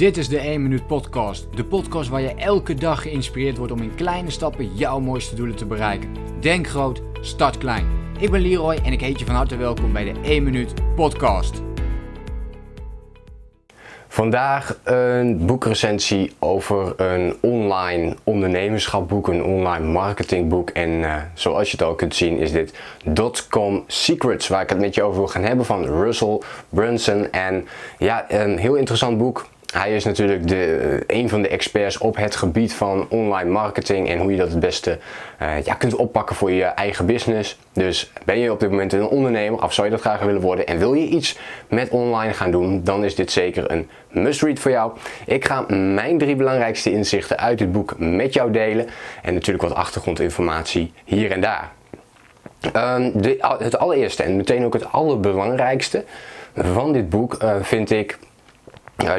Dit is de 1 Minuut Podcast. De podcast waar je elke dag geïnspireerd wordt om in kleine stappen jouw mooiste doelen te bereiken. Denk groot, start klein. Ik ben Leroy en ik heet je van harte welkom bij de 1 Minuut Podcast. Vandaag een boekrecensie over een online ondernemerschapboek, een online marketingboek. En uh, zoals je het al kunt zien is dit Dotcom Secrets, waar ik het met je over wil gaan hebben van Russell Brunson. En ja, een heel interessant boek. Hij is natuurlijk de, een van de experts op het gebied van online marketing en hoe je dat het beste uh, ja, kunt oppakken voor je eigen business. Dus ben je op dit moment een ondernemer of zou je dat graag willen worden en wil je iets met online gaan doen, dan is dit zeker een must-read voor jou. Ik ga mijn drie belangrijkste inzichten uit dit boek met jou delen en natuurlijk wat achtergrondinformatie hier en daar. De, het allereerste en meteen ook het allerbelangrijkste van dit boek uh, vind ik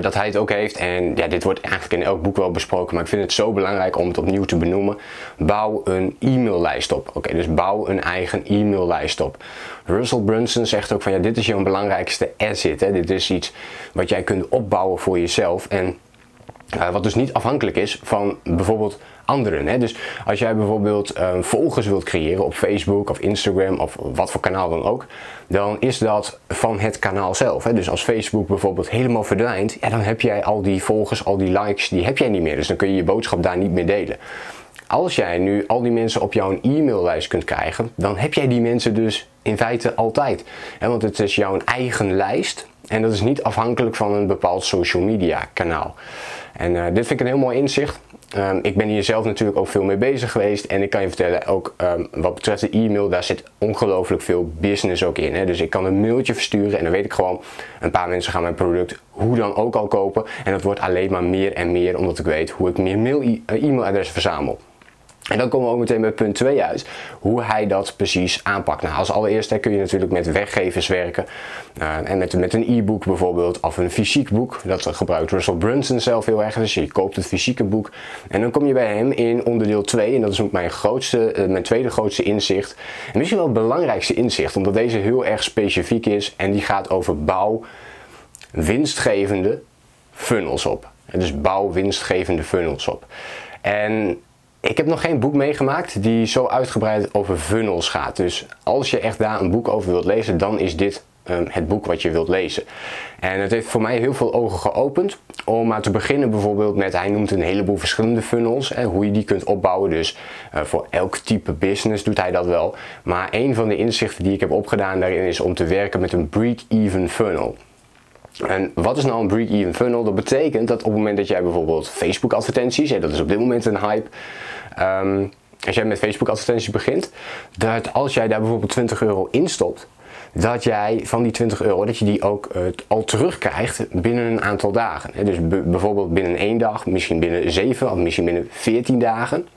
dat hij het ook heeft. En ja, dit wordt eigenlijk in elk boek wel besproken, maar ik vind het zo belangrijk om het opnieuw te benoemen. Bouw een e-maillijst op. Oké, dus bouw een eigen e-maillijst op. Russell Brunson zegt ook van ja, dit is jouw belangrijkste asset. Hè. Dit is iets wat jij kunt opbouwen voor jezelf. En uh, wat dus niet afhankelijk is van bijvoorbeeld anderen. Hè? Dus als jij bijvoorbeeld uh, volgers wilt creëren op Facebook of Instagram of wat voor kanaal dan ook, dan is dat van het kanaal zelf. Hè? Dus als Facebook bijvoorbeeld helemaal verdwijnt, ja, dan heb jij al die volgers, al die likes, die heb jij niet meer. Dus dan kun je je boodschap daar niet meer delen. Als jij nu al die mensen op jouw e-maillijst kunt krijgen, dan heb jij die mensen dus in feite altijd. Want het is jouw eigen lijst en dat is niet afhankelijk van een bepaald social media kanaal. En uh, dit vind ik een heel mooi inzicht. Um, ik ben hier zelf natuurlijk ook veel mee bezig geweest. En ik kan je vertellen, ook um, wat betreft de e-mail, daar zit ongelooflijk veel business ook in. Hè? Dus ik kan een mailtje versturen en dan weet ik gewoon, een paar mensen gaan mijn product hoe dan ook al kopen. En dat wordt alleen maar meer en meer, omdat ik weet hoe ik meer mail e- e-mailadressen verzamel. En dan komen we ook meteen bij punt 2 uit, hoe hij dat precies aanpakt. Nou, als allereerste kun je natuurlijk met weggevers werken uh, en met, met een e-book bijvoorbeeld of een fysiek boek. Dat gebruikt Russell Brunson zelf heel erg, dus je koopt het fysieke boek. En dan kom je bij hem in onderdeel 2 en dat is ook mijn, grootste, uh, mijn tweede grootste inzicht. En misschien wel het belangrijkste inzicht, omdat deze heel erg specifiek is en die gaat over bouw winstgevende funnels op. Dus bouw winstgevende funnels op. En ik heb nog geen boek meegemaakt die zo uitgebreid over funnels gaat. Dus als je echt daar een boek over wilt lezen, dan is dit um, het boek wat je wilt lezen. En het heeft voor mij heel veel ogen geopend. Om maar te beginnen bijvoorbeeld met, hij noemt een heleboel verschillende funnels. Hè, hoe je die kunt opbouwen. Dus uh, voor elk type business doet hij dat wel. Maar een van de inzichten die ik heb opgedaan daarin is om te werken met een break-even funnel. En wat is nou een break-even funnel? Dat betekent dat op het moment dat jij bijvoorbeeld Facebook advertenties, hè, dat is op dit moment een hype, um, als jij met Facebook advertenties begint, dat als jij daar bijvoorbeeld 20 euro instopt, dat jij van die 20 euro, dat je die ook uh, al terugkrijgt binnen een aantal dagen. Dus bijvoorbeeld binnen één dag, misschien binnen 7 of misschien binnen 14 dagen.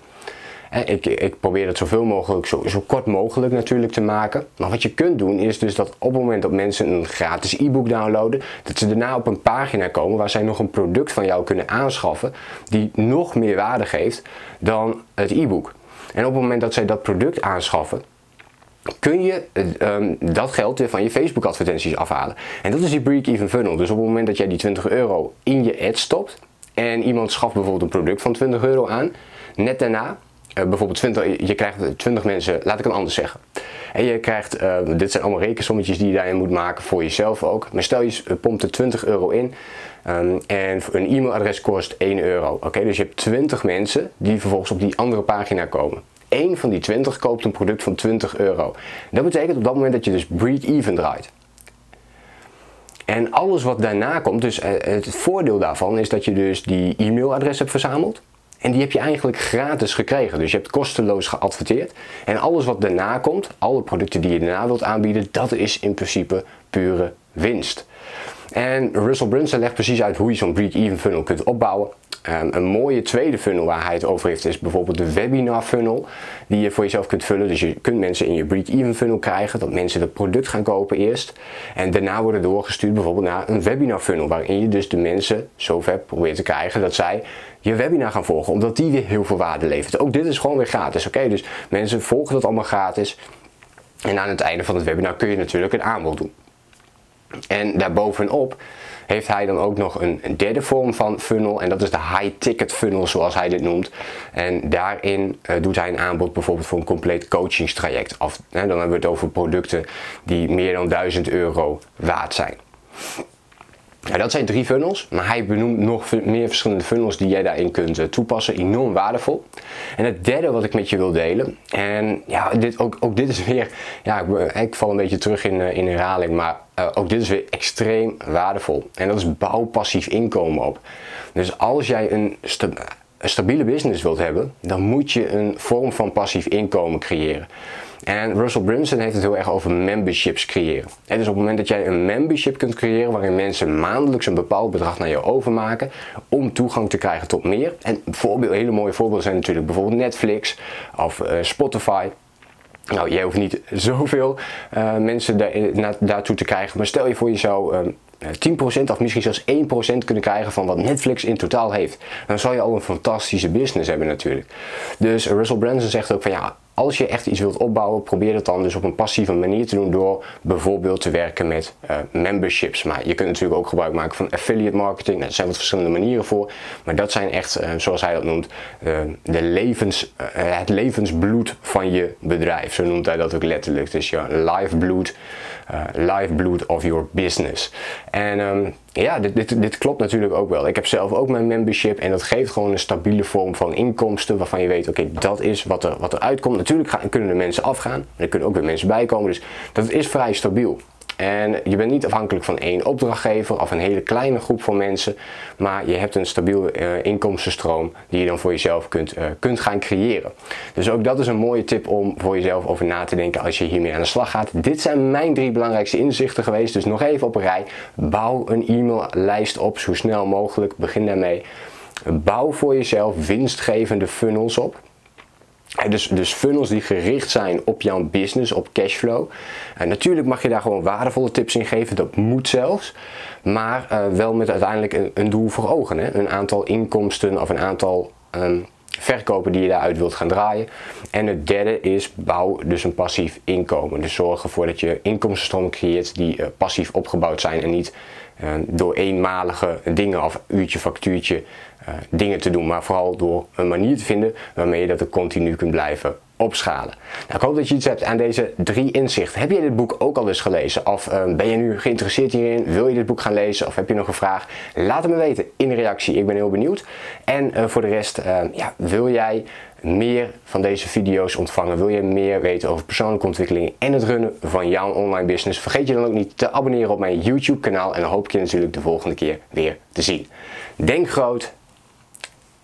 Ik, ik, probeer het zoveel mogelijk, zo, zo, kort mogelijk natuurlijk te maken. Maar wat je kunt doen is dus dat op het moment dat mensen een gratis e-book downloaden, dat ze daarna op een pagina komen waar zij nog een product van jou kunnen aanschaffen die nog meer waarde geeft dan het e-book. En op het moment dat zij dat product aanschaffen, kun je um, dat geld weer van je Facebook advertenties afhalen. En dat is die break-even funnel. Dus op het moment dat jij die 20 euro in je ad stopt en iemand schaft bijvoorbeeld een product van 20 euro aan, net daarna bijvoorbeeld 20, je krijgt 20 mensen, laat ik het anders zeggen. En je krijgt, uh, dit zijn allemaal rekensommetjes die je daarin moet maken voor jezelf ook. Maar stel je pompt er 20 euro in um, en een e-mailadres kost 1 euro. Oké, dus je hebt 20 mensen die vervolgens op die andere pagina komen. Eén van die 20 koopt een product van 20 euro. Dat betekent op dat moment dat je dus break-even draait. En alles wat daarna komt, dus het voordeel daarvan is dat je dus die e-mailadres hebt verzameld. En die heb je eigenlijk gratis gekregen. Dus je hebt kosteloos geadverteerd. En alles wat daarna komt, alle producten die je daarna wilt aanbieden, dat is in principe pure winst. En Russell Brunson legt precies uit hoe je zo'n break-even funnel kunt opbouwen. Um, een mooie tweede funnel waar hij het over heeft is bijvoorbeeld de webinar funnel die je voor jezelf kunt vullen. Dus je kunt mensen in je break-even funnel krijgen, dat mensen het product gaan kopen eerst. En daarna worden doorgestuurd bijvoorbeeld naar een webinar funnel waarin je dus de mensen zover probeert te krijgen dat zij je webinar gaan volgen, omdat die weer heel veel waarde levert. Ook dit is gewoon weer gratis, oké? Dus mensen volgen dat allemaal gratis. En aan het einde van het webinar kun je natuurlijk een aanbod doen. En daarbovenop heeft hij dan ook nog een, derde vorm van funnel en dat is de high ticket funnel zoals hij dit noemt. En daarin uh, doet hij een aanbod bijvoorbeeld voor een compleet coachingstraject. Of, hè, dan hebben we het over producten die meer dan 1000 euro waard zijn. Ja, dat zijn drie funnels, maar hij benoemt nog meer verschillende funnels die jij daarin kunt uh, toepassen. Enorm waardevol. En het derde wat ik met je wil delen, en ja, dit, ook, ook dit is weer, ja, ik, ik val een beetje terug in, in herhaling, maar uh, ook dit is weer extreem waardevol. En dat is bouw passief inkomen op. Dus als jij een, sta een stabiele business wilt hebben, dan moet je een vorm van passief inkomen creëren. En Russell Brunson heeft het heel erg over memberships creëren. En dus op het moment dat jij een membership kunt creëren waarin mensen maandelijks een bepaald bedrag naar je overmaken om toegang te krijgen tot meer. En voorbeeld, hele mooie voorbeelden zijn natuurlijk bijvoorbeeld Netflix of uh, Spotify. Nou, jij hoeft niet zoveel uh, mensen daar, na, daartoe te krijgen, maar stel je voor je zou uh, 10% of misschien zelfs 1% kunnen krijgen van wat Netflix in totaal heeft. Dan zou je al een fantastische business hebben natuurlijk. Dus Russell Branson zegt ook van ja, als je echt iets wilt opbouwen, probeer het dan dus op een passieve manier te doen door bijvoorbeeld te werken met uh, memberships. Maar je kunt natuurlijk ook gebruik maken van affiliate marketing. Nou, er zijn wat verschillende manieren voor, maar dat zijn echt, uh, zoals hij dat noemt, uh, de levens, het levensbloed van je bedrijf. Zo noemt hij dat ook letterlijk. Dus je lifebloed, lifeblood of your business. En um, ja, dit, dit, dit, klopt natuurlijk ook wel. Ik heb zelf ook mijn membership en dat geeft gewoon een stabiele vorm van inkomsten waarvan je weet, oké, dat is wat er, wat er uitkomt. Natuurlijk gaan, kunnen er mensen afgaan, maar er kunnen ook weer mensen bijkomen. Dus dat is vrij stabiel. En je bent niet afhankelijk van één opdrachtgever of een hele kleine groep van mensen, maar je hebt een stabiel uh, inkomstenstroom die je dan voor jezelf kunt, uh, kunt gaan creëren. Dus ook dat is een mooie tip om voor jezelf over na te denken als je hiermee aan de slag gaat. Dit zijn mijn drie belangrijkste inzichten geweest, dus nog even op een rij. Bouw een e-maillijst op zo snel mogelijk, begin daarmee. Bouw voor jezelf winstgevende funnels op. Dus, dus funnels die gericht zijn op jouw business, op cashflow. En natuurlijk mag je daar gewoon waardevolle tips in geven, dat moet zelfs. Maar uh, wel met uiteindelijk een, doel voor ogen. Hè? Een aantal inkomsten of een aantal um, verkopen die je daaruit wilt gaan draaien. En het derde is bouw dus een passief inkomen. Dus zorg ervoor dat je inkomstenstromen creëert die uh, passief opgebouwd zijn en niet door eenmalige dingen of uurtje factuurtje uh, dingen te doen, maar vooral door een manier te vinden waarmee je dat er continu kunt blijven opschalen. Nou, ik hoop dat je iets hebt aan deze drie inzichten. Heb je dit boek ook al eens gelezen? Of uh, ben je nu geïnteresseerd hierin? Wil je dit boek gaan lezen? Of heb je nog een vraag? Laat het me weten in de reactie. Ik ben heel benieuwd. En uh, voor de rest, uh, ja, wil jij meer van deze video's ontvangen? Wil je meer weten over persoonlijke ontwikkeling en het runnen van jouw online business? Vergeet je dan ook niet te abonneren op mijn YouTube kanaal. En dan hoop ik je natuurlijk de volgende keer weer te zien. Denk groot,